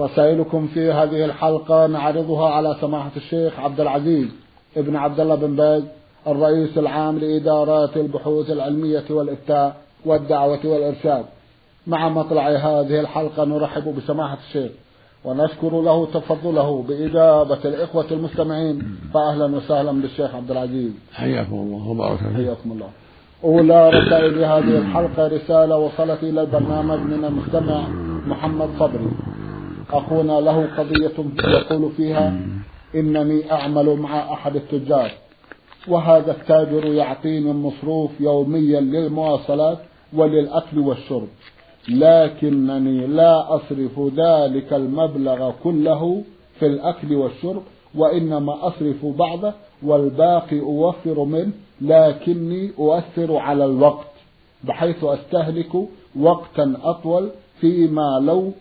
رسائلكم في هذه الحلقة نعرضها على سماحة الشيخ عبد العزيز ابن عبد الله بن باز الرئيس العام لإدارات البحوث العلمية والإفتاء والدعوة والإرشاد. مع مطلع هذه الحلقة نرحب بسماحة الشيخ ونشكر له تفضله بإجابة الإخوة المستمعين. فأهلا وسهلا بالشيخ عبد العزيز. حياكم الله وبارك فيكم حياكم الله. أولى رسائل هذه الحلقة رسالة وصلت إلى البرنامج من المستمع محمد صبري. أخونا له قضية يقول فيها إنني أعمل مع أحد التجار. وهذا التاجر يعطيني المصروف يوميا للمواصلات وللأكل والشرب. لكنني لا أصرف ذلك المبلغ كله في الأكل والشرب وإنما أصرف بعضه والباقي أوفر منه لكني أؤثر على الوقت بحيث أستهلك وقتا أطول فيما لو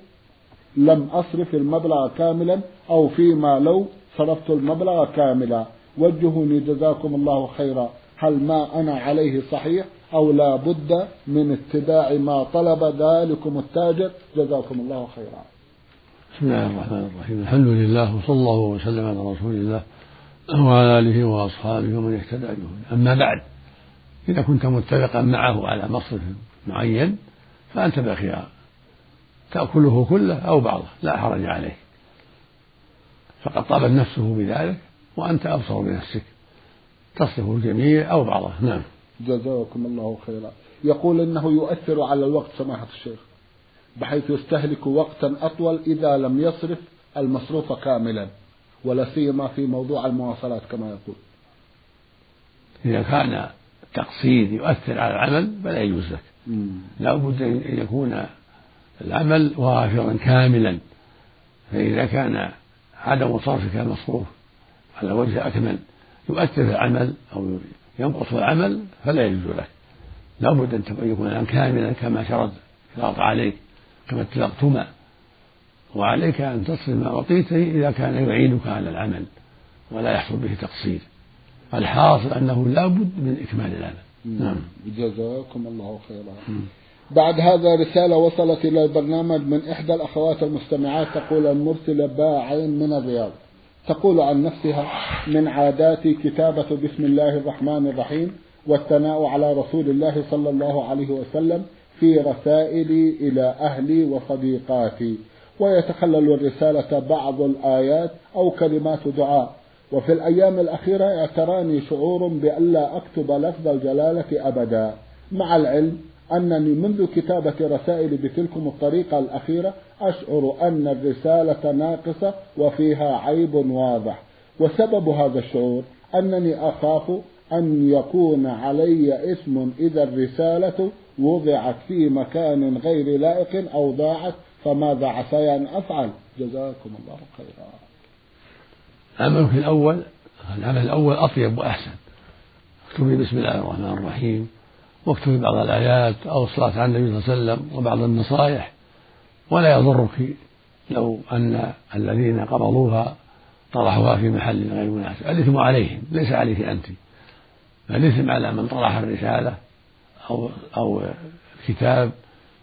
لم أصرف المبلغ كاملا أو فيما لو صرفت المبلغ كاملا. وجهوني جزاكم الله خيرا. هل ما أنا عليه صحيح أو لا بد من اتباع ما طلب ذلكم التاجر؟ جزاكم الله خيرا. بسم الله الرحمن الرحيم. الحمد لله وصلى الله وسلم على رسول الله وعلى آله وأصحابه ومن اهتدى به أما بعد إذا كنت متفقا معه على مصرف معين فأنت بخيار. تأكله كله أو بعضه لا حرج عليك. فقد طابت نفسه بذلك وأنت أبصر بنفسك. تصرف الجميع أو بعضه نعم. جزاكم الله خيرا. يقول إنه يؤثر على الوقت سماحة الشيخ بحيث يستهلك وقتا أطول إذا لم يصرف المصروف كاملا ولا سيما في موضوع المواصلات كما يقول. إذا كان التقصير يؤثر على العمل فلا يجوز لك. لا بد أن يكون العمل وافرا كاملا. فإذا كان عدم صرفك المصروف على وجه أكمل. يؤثر في العمل أو ينقص العمل فلا يجوز لك. لا بد أن يكون العمل كاملا كما شرط شرط عليك. كما اتفقتما وعليك أن تصرف ما أعطيته إذا كان يعينك على العمل. ولا يحصل به تقصير. الحاصل أنه لا بد من إكمال العمل. نعم. جزاكم الله خيرا. بعد هذا رسالة وصلت إلى البرنامج من إحدى الأخوات المستمعات تقول المرسلة باعين من الرياض. تقول عن نفسها من عاداتي كتابة بسم الله الرحمن الرحيم والثناء على رسول الله صلى الله عليه وسلم في رسائلي إلى أهلي وصديقاتي. ويتخلل الرسالة بعض الآيات أو كلمات دعاء. وفي الأيام الأخيرة اعتراني شعور بألا أكتب لفظ الجلالة أبدا. مع العلم أنني منذ كتابة رسائلي بتلكم الطريقة الأخيرة أشعر أن الرسالة ناقصة وفيها عيب واضح. وسبب هذا الشعور أنني أخاف أن يكون علي اسم إذا الرسالة وضعت في مكان غير لائق أو ضاعت فماذا عساي أن أفعل؟ جزاكم الله خيرا. عملك الأول العمل الأول أطيب وأحسن. اكتبي بسم الله الرحمن الرحيم. واكتبي بعض الآيات أو الصلاة على النبي صلى الله عليه وسلم وبعض النصائح ولا يضرك لو أن الذين قبضوها طرحوها في محل غير مناسب. الإثم عليهم ليس عليك أنت. الإثم على من طرح الرسالة أو أو الكتاب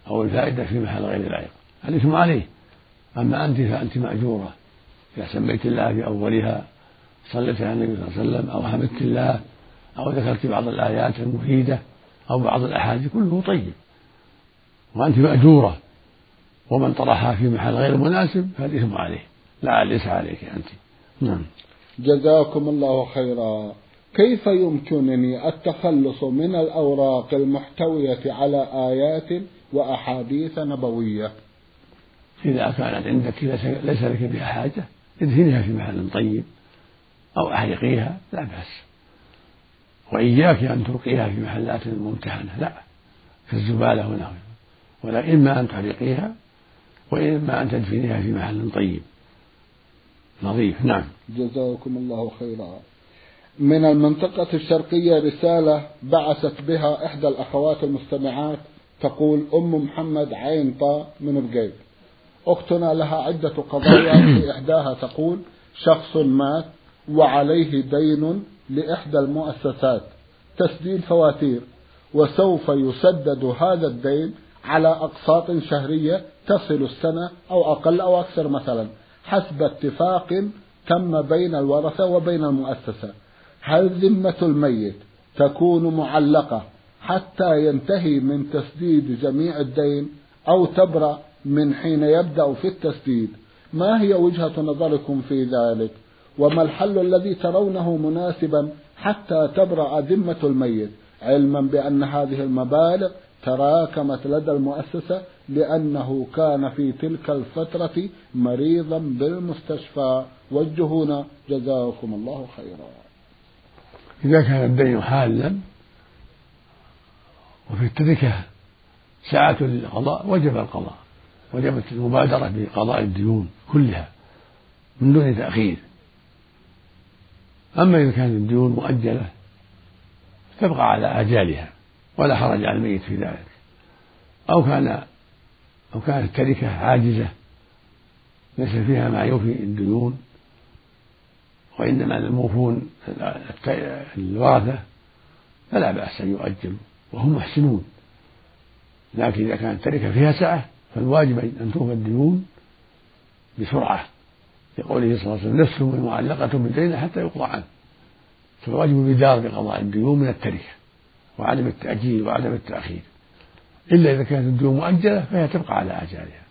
أو الفائدة في محل غير لائق. الإثم عليه. أما أنت فأنت مأجورة. إذا سميت الله في أولها صليت على النبي صلى الله عليه وسلم أو حمدت الله أو ذكرت بعض الآيات المفيدة أو بعض الأحاديث كله طيب. وأنت مأجورة. ومن طرحها في محل غير مناسب فالإثم عليه. لا ليس عليك أنت. نعم. جزاكم الله خيرا. كيف يمكنني التخلص من الأوراق المحتوية على آيات وأحاديث نبوية؟ إذا كانت عندك ليس لك بها حاجة ادفنها في محل طيب أو أحرقيها لا بأس. وإياك أن تلقيها في محلات ممتحنة لا. كالزبالة ونحوها ولا إما أن تحرقيها وإما أن تدفنيها في محل طيب. نظيف. نعم. جزاكم الله خيرا. من المنطقة الشرقية رسالة بعثت بها إحدى الأخوات المستمعات تقول أم محمد عين طا من بقيت أختنا لها عدة قضايا في إحداها تقول شخص مات وعليه دين لإحدى المؤسسات. تسديد فواتير. وسوف يسدد هذا الدين على أقساط شهرية تصل السنة أو أقل أو أكثر مثلا حسب اتفاق تم بين الورثة وبين المؤسسة. هل ذمة الميت تكون معلقة حتى ينتهي من تسديد جميع الدين أو تبرأ من حين يبدأ في التسديد؟ ما هي وجهة نظركم في ذلك؟ وما الحل الذي ترونه مناسبا حتى تبرأ ذمة الميت؟ علما بأن هذه المبالغ تراكمت لدى المؤسسة لأنه كان في تلك الفترة مريضا بالمستشفى. وجهونا جزاكم الله خيرا. إذا كان الدين حالا وفي التركة ساعة للقضاء وجب القضاء. وجبت المبادرة بقضاء الديون كلها من دون تأخير. أما إذا كانت الديون مؤجلة تبقى على آجالها ولا حرج على الميت في ذلك. أو كان أو كانت التركة عاجزة ليس فيها ما يوفي الديون وإنما الموفون الورثة فلا بأس أن يؤجلوا وهم محسنون. لكن إذا كانت التركة فيها سعة فالواجب أن توفى الديون بسرعة. لقوله صلى الله عليه وسلم نفس معلقة بالدين حتى يقضى عنه. فالواجب بدار بقضاء الديون من التركة وعدم التأجيل وعدم التأخير. إلا إذا كانت الديون مؤجلة فهي تبقى على آجالها.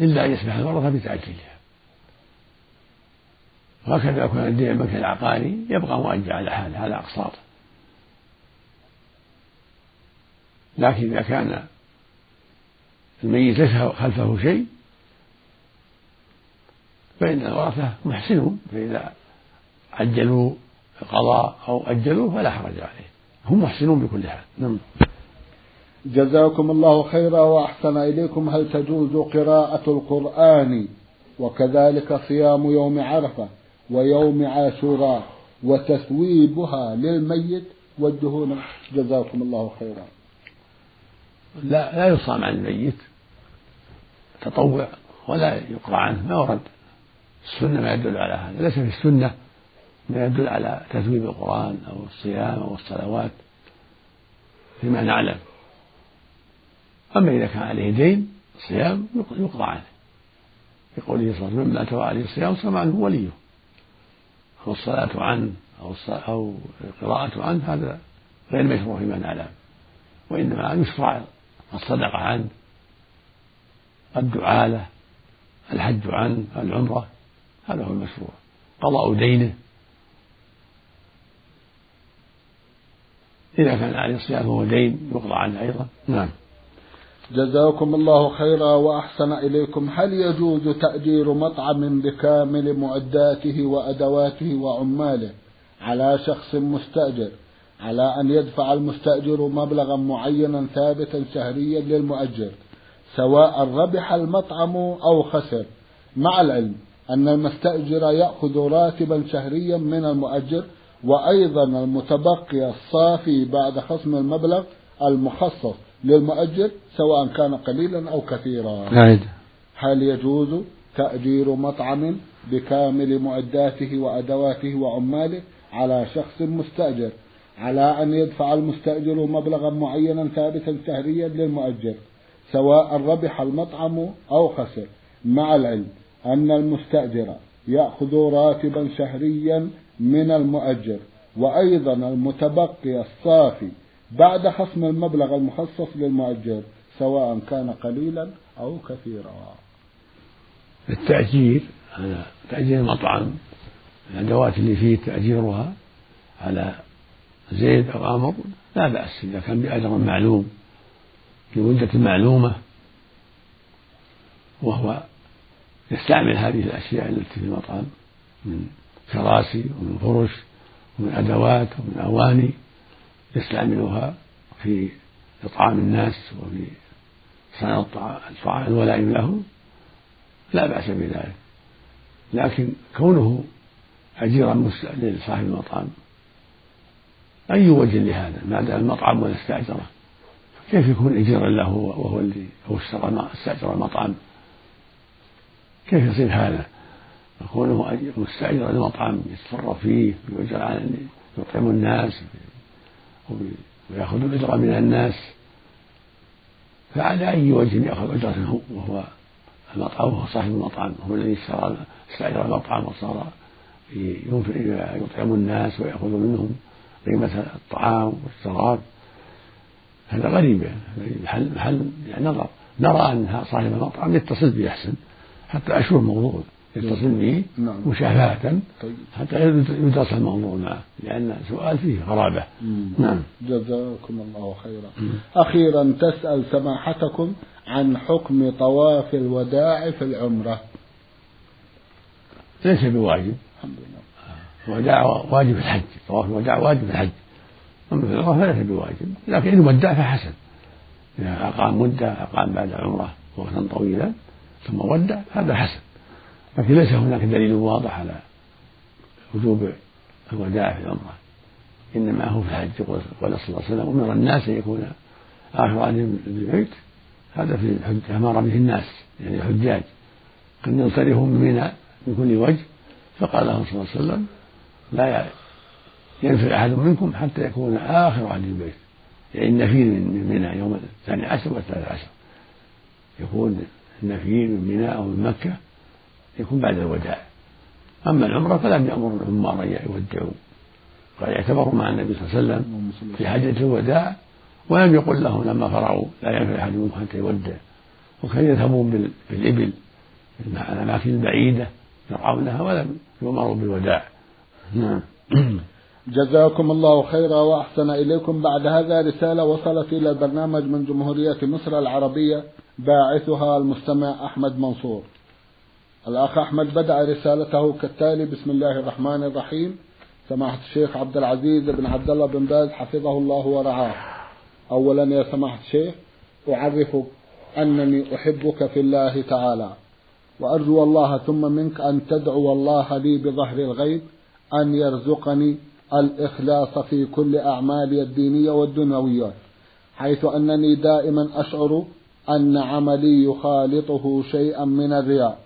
إلا أن يسمح الورثة بتأجيلها. وهكذا كان الدين المكن العقاري يبقى مؤجل على حاله على أقساطه لكن إذا كان الميت ليس خلفه شيء فإن الورثة محسنون فإذا عجلوا القضاء أو أجلوا فلا حرج عليه. هم محسنون بكل حال. نعم. جزاكم الله خيرا وأحسن إليكم. هل تجوز قراءة القرآن وكذلك صيام يوم عرفة ويوم عاشوراء وتثويبها للميت وجهونا جزاكم الله خيرا. لا لا يصام عن الميت تطوع ولا يقرأ عنه ما ورد. السنة ما يدل على هذا ليس في السنة ما يدل على تثويب القرآن أو الصيام أو الصلوات فيما نعلم. أما إذا كان عليه دين صيام يقضى عنه لقوله صلى الله عليه وسلم من أتى عليه الصيام صام عنه وليه. أو الصلاة عنه أو أو القراءة عنه هذا غير مشروع فيما نعلم. وإنما يشرع الصدقة عنه الدعاء له الحج عنه العمرة. هذا هو المشروع. قضاء دينه. إذا كان عليه الصيام فهو دين يقضى عنه أيضا. نعم. جزاكم الله خيرا وأحسن إليكم. هل يجوز تأجير مطعم بكامل معداته وأدواته وعماله على شخص مستأجر على أن يدفع المستأجر مبلغا معينا ثابتا شهريا للمؤجر سواء ربح المطعم أو خسر؟ مع العلم أن المستأجر يأخذ راتبا شهريا من المؤجر وأيضا المتبقي الصافي بعد خصم المبلغ المخصص للمؤجر سواء كان قليلا أو كثيرا نعم. هل يجوز تأجير مطعم بكامل معداته وأدواته وعماله على شخص مستأجر على أن يدفع المستأجر مبلغا معينا ثابتا شهريا للمؤجر سواء ربح المطعم أو خسر مع العلم أن المستأجر يأخذ راتبا شهريا من المؤجر وأيضا المتبقي الصافي بعد خصم المبلغ المخصص للمؤجر سواء كان قليلا أو كثيرا. التأجير على تأجير المطعم الأدوات اللي فيه تأجيرها على زيد أو عمرو لا بأس إذا كان بأجر معلوم لمدة معلومة وهو يستعمل هذه الأشياء التي في المطعم من كراسي ومن فرش ومن أدوات ومن أواني يستعملها في إطعام الناس وفي صنع الطعام الولائم لهم لا بأس بذلك. لكن كونه أجيرا لصاحب المطعم أي وجه لهذا؟ ما دام المطعم ولا استأجره كيف يكون أجيرا له وهو اللي هو استأجر المطعم؟ كيف يصير هذا؟ كونه مستأجر المطعم يتصرف فيه ويؤجر أن يطعم الناس ويأخذ الأجرة من الناس. فعلى أي وجه يأخذ أجرته وهو المطعم وهو صاحب المطعم هو الذي اشترى استأجر المطعم وصار يطعم الناس ويأخذ منهم قيمة الطعام والشراب. هذا غريب يعني محل محل يعني نظر نرى أن صاحب المطعم يتصل به أحسن. حتى أشوف الموضوع. يتصل به نعم. مشافهة طيب. حتى يدرس الموضوع معه لأن سؤال فيه غرابة. نعم. جزاكم الله خيرا. مم. أخيرا تسأل سماحتكم عن حكم طواف الوداع في العمرة. ليس بواجب. الحمد لله. الوداع واجب الحج. طواف الوداع واجب الحج. أما في العمرة فليس بواجب. لكن إن ودع فحسن. إذا أقام مدة أقام بعد العمرة وقتا طويلا ثم ودع هذا حسن. لكن ليس هناك دليل واضح على وجوب الوداع في العمرة إنما هو في الحج قال صلى الله عليه وسلم أمر الناس أن يكون آخر عهدهم بالبيت هذا في الحج أمر به الناس يعني الحجاج. قد ينصرفوا من منى من كل وجه فقال له صلى الله عليه وسلم لا ينفر أحد منكم حتى يكون آخر عهد البيت يعني النفير من منى يوم الثاني عشر والثالث عشر. يكون النفير من منى أو من مكة يكون بعد الوداع. أما العمرة فلم يأمر العمار أن يودعوا. قال يعتبروا مع النبي صلى الله عليه وسلم في حجة الوداع ولم يقل لهم لما فرغوا لا ينفع أحد منكم حتى يودع. وكانوا يذهبون بالإبل الأماكن البعيدة يرعونها ولم يؤمروا بالوداع. نعم. جزاكم الله خيرا وأحسن إليكم. بعد هذا رسالة وصلت إلى البرنامج من جمهورية مصر العربية باعثها المستمع أحمد منصور. الأخ أحمد بدأ رسالته كالتالي بسم الله الرحمن الرحيم. سماحة الشيخ عبد العزيز بن عبد الله بن باز حفظه الله ورعاه. أولا يا سماحة الشيخ أعرفك أنني أحبك في الله تعالى وأرجو الله ثم منك أن تدعو الله لي بظهر الغيب أن يرزقني الإخلاص في كل أعمالي الدينية والدنيوية حيث أنني دائما أشعر أن عملي يخالطه شيئا من الرياء.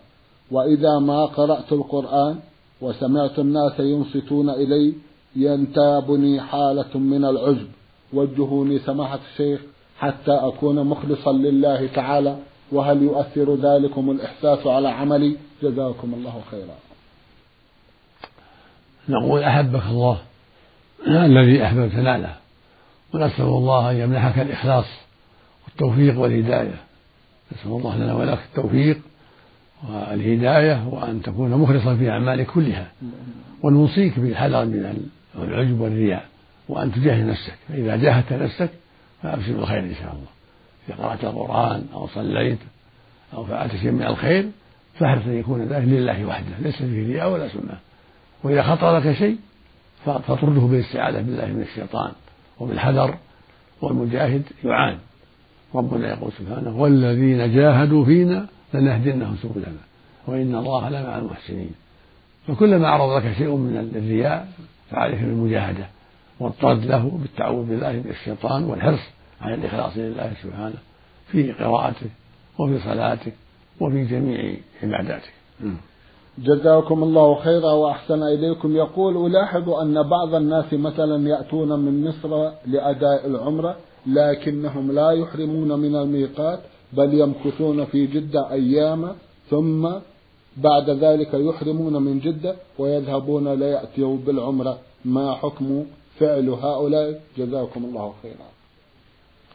وإذا ما قرأت القرآن وسمعت الناس ينصتون إلي ينتابني حالة من العجب. وجهوني سماحة الشيخ حتى أكون مخلصا لله تعالى. وهل يؤثر ذلكم الإحساس على عملي؟ جزاكم الله خيرا. نقول أحبك الله. الذي أحببت ناله ونسأل الله أن يمنحك الإخلاص والتوفيق والهداية. نسأل الله لنا ولك التوفيق والهداية وأن تكون مخلصا في أعمالك كلها. ونوصيك بالحذر من العجب والرياء وأن تجاهد نفسك. فإذا جاهدت نفسك فأبشر بالخير إن شاء الله. إذا قرأت القرآن أو صليت أو فعلت شيء من الخير فاحرص أن يكون ذلك لله وحده. ليس فيه رياء ولا سمعة. وإذا خطر لك شيء فاطرده بالاستعاذة بالله من الشيطان وبالحذر والمجاهد يعان. ربنا يقول سبحانه والذين جاهدوا فينا لنهدنهم سبلنا وإن الله لمع المحسنين. فكلما عرض لك شيء من الرياء فعليك بالمجاهدة والطرد له بالتعوذ بالله من الشيطان والحرص على الإخلاص لله سبحانه في قراءتك وفي صلاتك وفي جميع عباداتك جزاكم الله خيرا وأحسن إليكم. يقول ألاحظ أن بعض الناس مثلا يأتون من مصر لأداء العمرة لكنهم لا يحرمون من الميقات بل يمكثون في جدة أياما ثم بعد ذلك يحرمون من جدة ويذهبون ليأتوا بالعمرة. ما حكم فعل هؤلاء؟ جزاكم الله خيرا.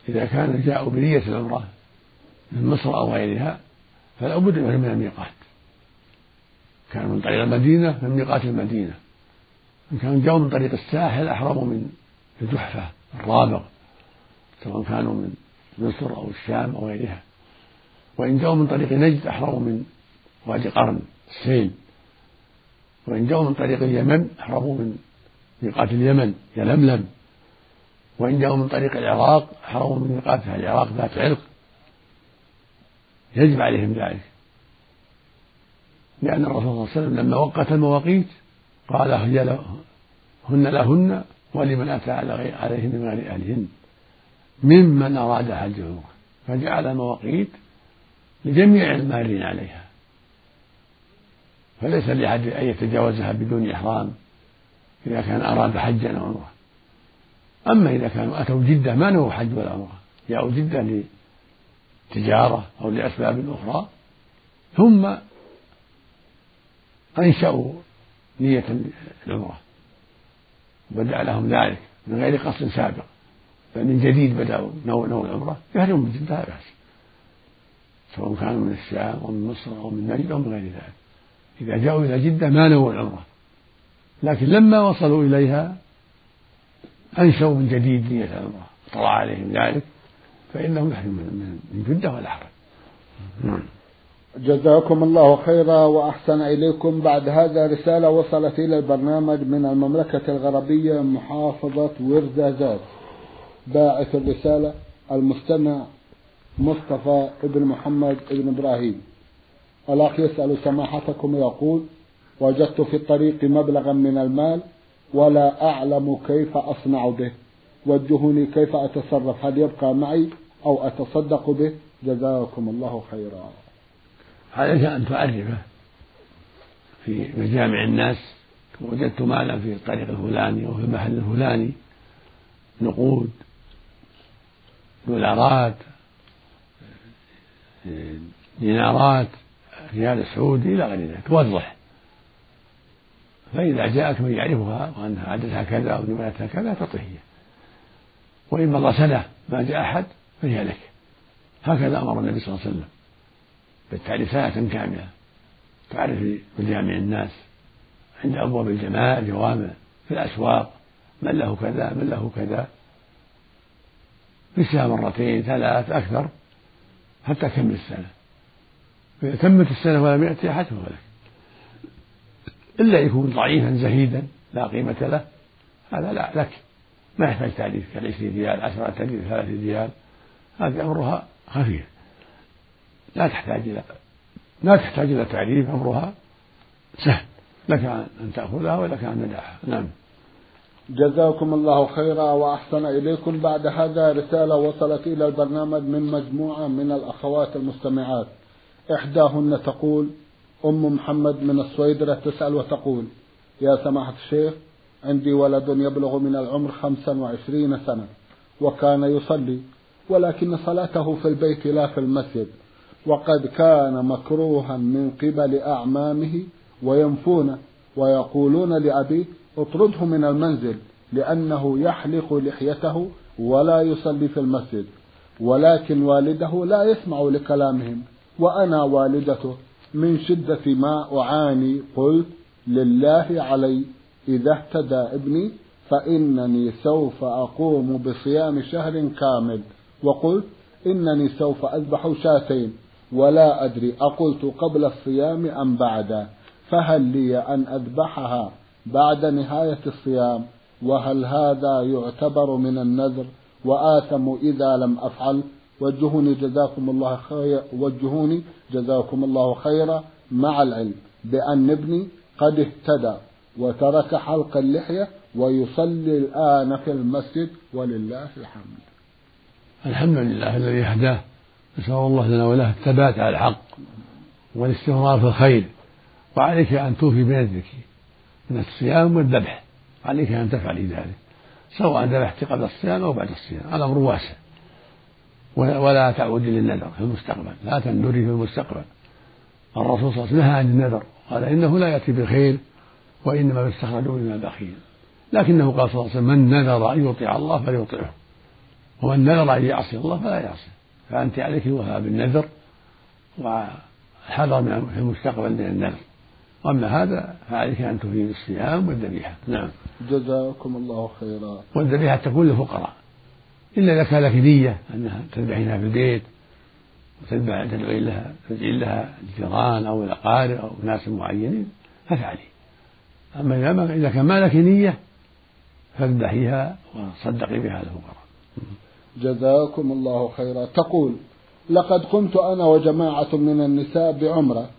إذا كان جاءوا بنية العمرة من مصر أو غيرها فلا بد من الميقات. كان من طريق المدينة من ميقات المدينة. إن كانوا جاءوا من طريق الساحل أحرموا من الجحفة الرابغ سواء كانوا من مصر أو الشام أو غيرها. وإن جاءوا من طريق نجد أحرموا من وادي قرن السيل. وإن جاءوا من طريق اليمن أحرموا من ميقات اليمن يلملم وإن جاءوا من طريق العراق أحرموا من ميقات العراق ذات علق. يجب عليهم ذلك. لأن الرسول صلى الله عليه وسلم لما وقت المواقيت قال هن لهن ولمن أتى عليهن من غير أهلهن ممن أراد حج عمره فجعل مواقيت لجميع المارين عليها. فليس لأحد أن يتجاوزها بدون إحرام إذا كان أراد حجا أو عمرة. أما إذا كانوا أتوا جدة ما نووا حج ولا عمرة. جاءوا جدة لتجارة أو لأسباب أخرى. ثم أنشأوا نية العمرة. بدأ لهم ذلك من غير قصد سابق. بل من جديد بدأوا نوع نوع العمرة. يهرم من جدة لا بأس. سواء كانوا من الشام أو من مصر أو من نجد أو من غير ذلك. إذا جاءوا إلى جدة ما نووا العمرة. لكن لما وصلوا إليها أنشأوا من جديد نية العمرة. طرأ عليهم ذلك فإنهم يحرمون من جدة ولا حرج. نعم. جزاكم الله خيرا وأحسن إليكم. بعد هذا رسالة وصلت إلى البرنامج من المملكة الغربية محافظة ورزازات باعث الرسالة المستمع مصطفى ابن محمد ابن إبراهيم. الأخ يسأل سماحتكم يقول وجدت في الطريق مبلغا من المال ولا أعلم كيف أصنع به. وجهوني كيف أتصرف؟ هل يبقى معي أو أتصدق به؟ جزاكم الله خيرا. عليك أن تعرفه. في مجامع الناس وجدت مالا في الطريق الفلاني أو في المحل الفلاني. نقود دولارات دينارات ريال سعودي إلى غير ذلك. توضح. فإذا جاءك من يعرفها وأنها عددها كذا أو جملتها كذا تعطيه وإن مضى سنة ما جاء أحد فهي لك. هكذا أمر النبي صلى الله عليه وسلم. بالتعريف سنة كاملة. تعرف بجامع الناس. عند أبواب الجماعة الجوامع في الأسواق. من له كذا من له كذا. في السنة مرتين ثلاث أكثر. حتى تكمل السنة. فإذا تمت السنة ولم يأتي أحد فهو لك. إلا يكون ضعيفا زهيدا لا قيمة له. هذا لا لك. ما يحتاج تعريف كالعشرين ريال عشرة ريال ثلاثة ريال. هذه أمرها خفيف لا تحتاج إلى لا تحتاج إلى تعريف أمرها سهل. لك أن تأخذها ولك أن تدعها. نعم. جزاكم الله خيرا وأحسن إليكم. بعد هذا رسالة وصلت إلى البرنامج من مجموعة من الأخوات المستمعات. إحداهن تقول أم محمد من الصويدرة تسأل وتقول يا سماحة الشيخ عندي ولد يبلغ من العمر خمسا وعشرين سنة وكان يصلي ولكن صلاته في البيت لا في المسجد. وقد كان مكروها من قبل أعمامه وينفونه ويقولون لأبيه اطرده من المنزل لأنه يحلق لحيته ولا يصلي في المسجد ولكن والده لا يسمع لكلامهم وأنا والدته من شدة ما أعاني قلت لله علي إذا اهتدى ابني فإنني سوف أقوم بصيام شهر كامل. وقلت إنني سوف أذبح شاتين. ولا أدري أقلت قبل الصيام أم بعد فهل لي أن أذبحها بعد نهاية الصيام؟ وهل هذا يعتبر من النذر وآثم إذا لم أفعل؟ وجهوني جزاكم الله خير وجهوني جزاكم الله خيرا مع العلم بأن ابني قد اهتدى وترك حلق اللحية ويصلي الآن في المسجد ولله الحمد. الحمد لله الذي هداه. نسأل الله لنا وله الثبات على الحق والاستمرار في الخير وعليك أن توفي بنذرك من الصيام والذبح عليك أن تفعلي ذلك سواء ذبحت قبل الصيام أو بعد الصيام الأمر واسع. ولا تعودي للنذر في المستقبل لا تنذري في المستقبل. الرسول صلى الله عليه وسلم نهى عن النذر قال إنه لا يأتي بالخير وإنما يستخرج من البخيل. لكنه قال صلى الله عليه وسلم من نذر أن يطيع الله فليطيعه ومن نذر أن يعصي الله فلا يعصي فأنت عليك الوفاء بالنذر من في المستقبل من النذر. وأما هذا فعليك أن تفيد الصيام والذبيحة. نعم. جزاكم الله خيرا. والذبيحة تكون للفقراء. إلا إذا كان لك نية أنها تذبحينها في البيت وتذبح تدعي لها تدعي لها الجيران أو الأقارب أو ناس معينين فافعلي. أما إذا كان ما لك نية فاذبحيها وصدقي بها الفقراء جزاكم الله خيرا. تقول لقد قمت أنا وجماعة من النساء بعمرة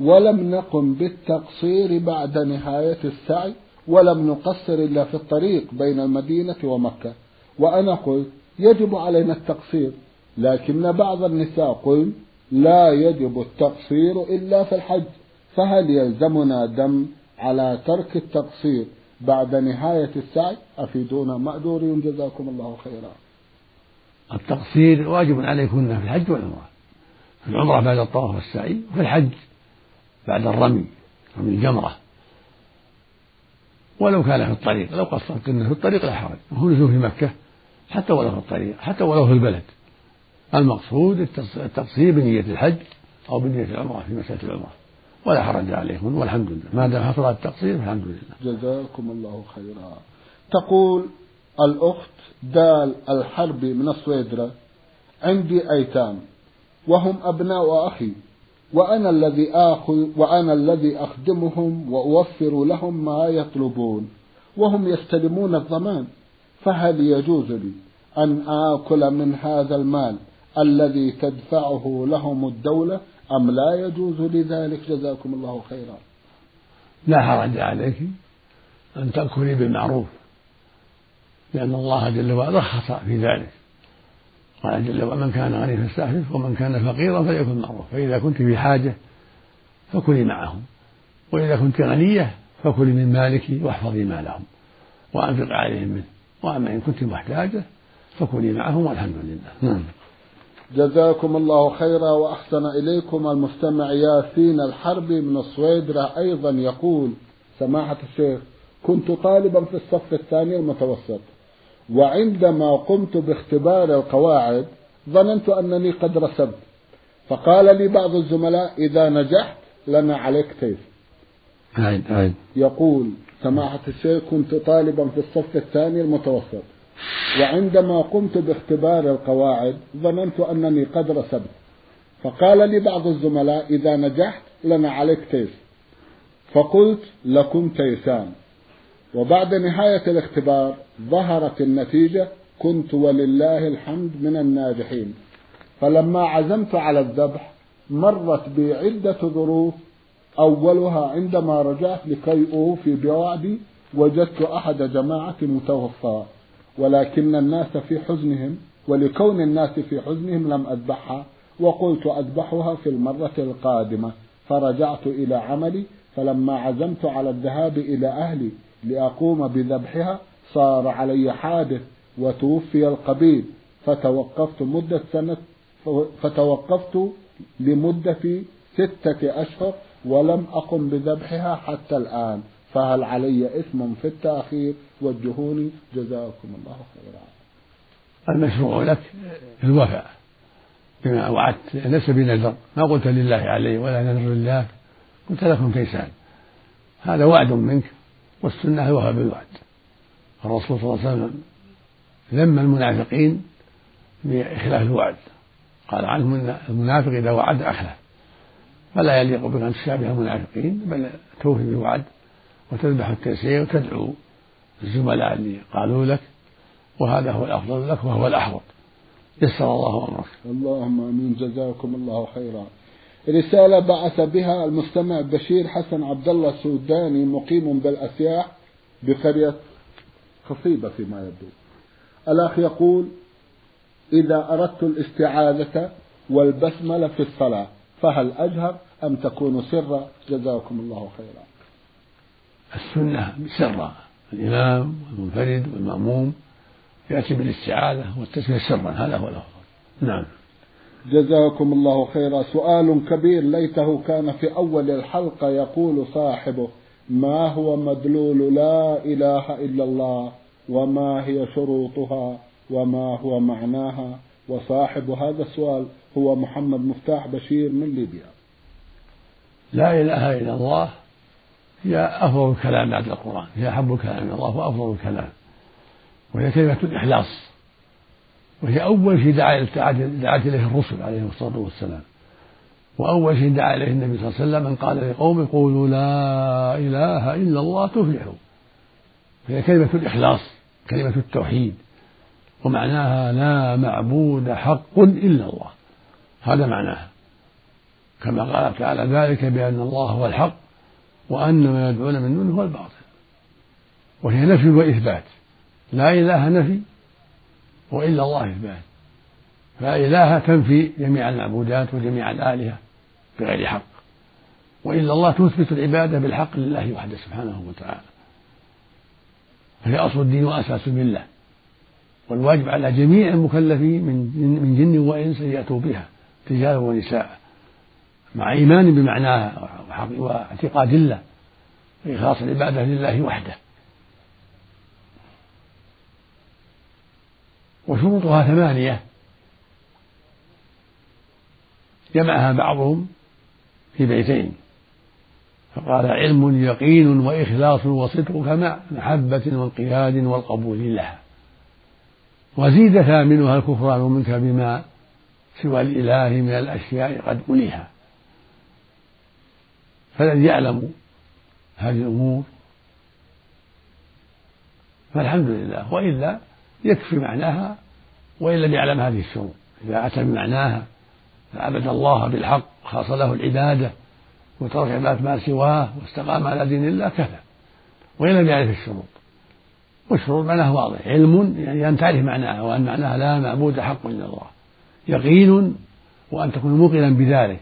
ولم نقم بالتقصير بعد نهاية السعي ولم نقصر إلا في الطريق بين المدينة ومكة. وأنا قلت يجب علينا التقصير. لكن بعض النساء قل لا يجب التقصير إلا في الحج. فهل يلزمنا دم على ترك التقصير بعد نهاية السعي؟ أفيدونا مأجورين جزاكم الله خيرا. التقصير واجب عليكن في الحج والعمرة. في العمرة بعد الطواف والسعي وفي الحج بعد الرمي رمي الجمرة. ولو كان في الطريق لو قصرتن في الطريق لا حرج. هو في مكة حتى ولو في الطريق حتى ولو في البلد. المقصود التقصير بنية الحج أو بنية العمرة في مسألة العمرة. ولا حرج عليكم والحمد لله. ما دام حصل التقصير فالحمد لله. جزاكم الله خيرا. تقول الأخت دال الحربي من الصيدرة عندي أيتام وهم أبناء أخي وأنا الذي آخذ وأنا الذي أخدمهم وأوفر لهم ما يطلبون وهم يستلمون الضمان فهل يجوز لي أن آكل من هذا المال الذي تدفعه لهم الدولة أم لا يجوز لذلك جزاكم الله خيرا. لا حرج عليك أن تأكلي بالمعروف. لأن الله جل وعلا رخص في ذلك. قال جل وعلا من كان غنيا فاستعفف ومن كان فقيرا فليكن معروف. فإذا كنت في حاجة فكلي معهم. وإذا كنت غنية فكلي من مالك واحفظي مالهم. وأنفق عليهم منه. وأما إن كنت محتاجة فكلي معهم والحمد لله. نعم. جزاكم الله خيرا وأحسن إليكم المستمع ياسين الحربي من الصويدرة أيضا يقول سماحة الشيخ كنت طالبا في الصف الثاني المتوسط. وعندما قمت باختبار القواعد ظننت أنني قد رسبت فقال لي بعض الزملاء إذا نجحت لنا عليك تيس عين عين. يقول سماحة الشيخ كنت طالبا في الصف الثاني المتوسط. وعندما قمت باختبار القواعد ظننت أنني قد رسبت فقال لي بعض الزملاء إذا نجحت لنا عليك تيس فقلت لكم تيسان. وبعد نهاية الاختبار ظهرت النتيجة كنت ولله الحمد من الناجحين. فلما عزمت على الذبح مرت بي عدة ظروف. أولها عندما رجعت لكي أوفي بوعدي وجدت أحد جماعتي متوفى ولكن الناس في حزنهم ولكون الناس في حزنهم لم أذبحها وقلت أذبحها في المرة القادمة. فرجعت إلى عملي فلما عزمت على الذهاب إلى أهلي لأقوم بذبحها صار علي حادث وتوفي القبيل. فتوقفت مدة سنة فتوقفت لمدة ستة أشهر ولم أقم بذبحها حتى الآن. فهل علي إثم في التأخير؟ وجهوني. جزاكم الله خيرا. المشروع لك الوفاء بما وعدت. ليس بنذر. ما قلت لله علي ولا نذر لله. قلت لكم كيسان. هذا وعد منك. والسنة الوفاء بالوعد. الرسول صلى الله عليه وسلم ذم المنافقين بإخلاف الوعد. قال عنهم أن المنافق إذا وعد أخلف فلا يليق بك أن تشابه المنافقين بل توفي بالوعد وتذبح التيسير وتدعو الزملاء اللي قالوا لك وهذا هو الأفضل لك وهو الأحوط. يسر الله أمرك. اللهم آمين. جزاكم الله خيرا. رسالة بعث بها المستمع بشير حسن عبد الله السوداني مقيم بالأسياح بقرية خصيبة فيما يبدو. الأخ يقول إذا أردت الاستعاذة والبسملة في الصلاة فهل أجهر أم تكون سرا؟ جزاكم الله خيرا. السنة سرا. الإمام والمنفرد والمأموم يأتي بالاستعاذة والتسمية سرا هذا هو الأفضل. نعم. جزاكم الله خيرا. سؤال كبير ليته كان في أول الحلقة يقول صاحبه ما هو مدلول لا إله إلا الله وما هي شروطها وما هو معناها؟ وصاحب هذا السؤال هو محمد مفتاح بشير من ليبيا. لا إله إلا الله هي أفضل الكلام بعد القرآن هي أحب الكلام إلى الله وأفضل الكلام وهي كلمة الإخلاص. وهي أول شيء دعا دعت إليه الرسل عليهم الصلاة والسلام. وأول شيء دعا إليه النبي صلى الله عليه وسلم أن قال لقوم قولوا لا إله إلا الله تفلحوا. هي كلمة الإخلاص كلمة التوحيد. ومعناها لا معبود حق إلا الله. هذا معناها. كما قال تعالى ذلك بأن الله هو الحق وأن ما يدعون من دونه هو الباطل. وهي نفي وإثبات. لا إله نفي وإلا الله إثبات فإله تنفي جميع المعبودات وجميع الآلهة بغير حق. وإلا الله تثبت العبادة بالحق لله وحده سبحانه وتعالى. فهي أصل الدين وأساس الملة والواجب على جميع المكلفين من جن وإنس أن يأتوا بها رجالا ونساء. مع إيمان بمعناها واعتقاد الله وإخلاص العبادة لله وحده. وشروطها ثمانية. جمعها بعضهم في بيتين. فقال علم يقين وإخلاص وصدق مع محبة وانقياد والقبول لها. وزيد ثامنها الكفران منك بما سوى الإله من الأشياء قد أليها. فالذي يعلم هذه الأمور فالحمد لله. وإلا يكفي معناها وإن لم يعلم هذه الشروط. إذا أتى بمعناها فعبد الله بالحق خاص له العبادة وترك عبادة ما سواه واستقام على دين الله كفى وإن لم يعرف الشروط. والشروط معناها واضح. علم يعني أن تعرف معناها وأن معناها لا معبود حق إلا الله. يقين وأن تكون موقنا بذلك.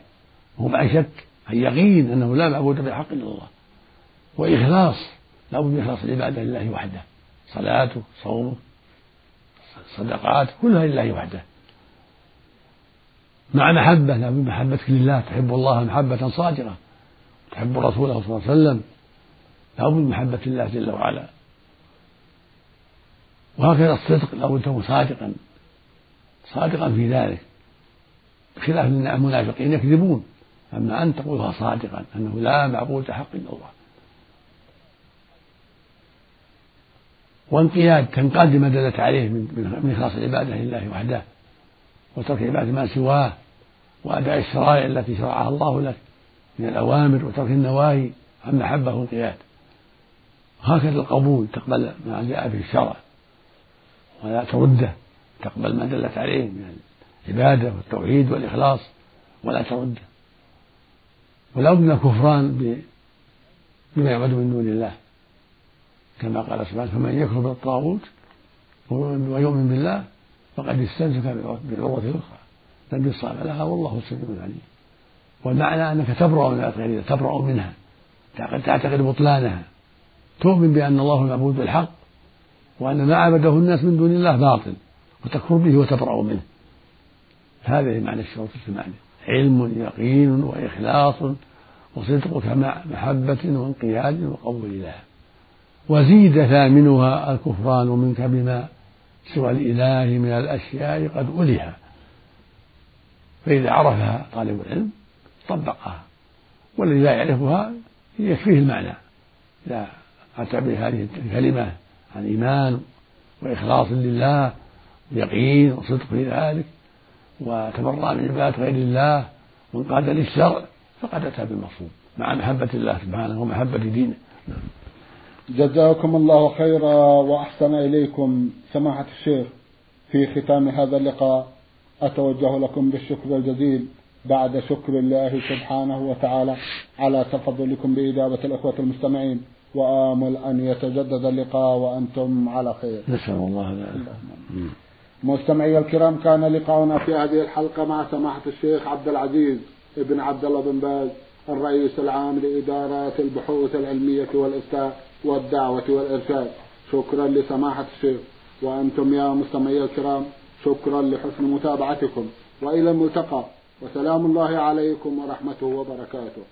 وهو مع شك يقين أنه لا معبود بحق إلا الله. وإخلاص لا بد من إخلاص العبادة لله وحده. صلاته صومه صدقات كلها لله وحده. مع محبة لا بد محبتك لله. تحب الله محبة صادقة. تحب رسوله صلى الله عليه وسلم لا بد من محبة الله جل وعلا. وهكذا الصدق لا بد تكون صادقا صادقا في ذلك. بخلاف المنافقين يكذبون. أما أن تقولها صادقا أنه لا معبود حق إلا الله. وانقياد تنقاد لما دلت عليه من إخلاص العبادة لله وحده وترك عبادة ما سواه وأداء الشرائع التي شرعها الله لك من الأوامر وترك النواهي عن محبة وانقياد. هكذا القبول تقبل ما جاء في الشرع ولا ترده تقبل ما دلت عليه من العبادة والتوحيد والإخلاص ولا ترده. ولا بد الكفران بما يعبد من دون الله. كما قال سبحانه فمن يكفر بالطاغوت ويؤمن بالله فقد استمسك بالعروة الأخرى. لا انفصام لها والله سميع عليم. والمعنى أنك تبرأ من الله تبرأ منها. تعتقد بطلانها. تؤمن بأن الله المعبود بالحق وأن ما عبده الناس من دون الله باطل وتكفر به وتبرأ منه. هذا معنى الشروط الثمانية علم يقين وإخلاص وصدقك مع محبة وانقياد وقبول لها وزيد ثامنها الكفران منك بما سوى الإله من الأشياء قد ألها. فإذا عرفها طالب العلم طبقها والذي لا يعرفها يكفيه المعنى. إذا أتى بهذه الكلمة عن إيمان وإخلاص لله ويقين وصدق في ذلك وتبرأ من عبادة غير الله وانقاد للشرع فقد أتى بالمقصود مع محبة الله سبحانه ومحبة دينه. جزاكم الله خيرا وأحسن إليكم سماحة الشيخ في ختام هذا اللقاء. أتوجه لكم بالشكر الجزيل بعد شكر الله سبحانه وتعالى على تفضلكم بإجابة الإخوة المستمعين. وآمل أن يتجدد اللقاء وأنتم على خير. نسأل الله ذلك مستمعي الكرام كان لقاؤنا في هذه الحلقة مع سماحة الشيخ عبد العزيز ابن عبد الله بن باز الرئيس العام لإدارات البحوث العلمية والإفتاء. والدعوة والإرشاد. شكرا لسماحة الشيخ. وأنتم يا مستمعي الكرام شكرا لحسن متابعتكم. وإلى الملتقى. وسلام الله عليكم ورحمته وبركاته.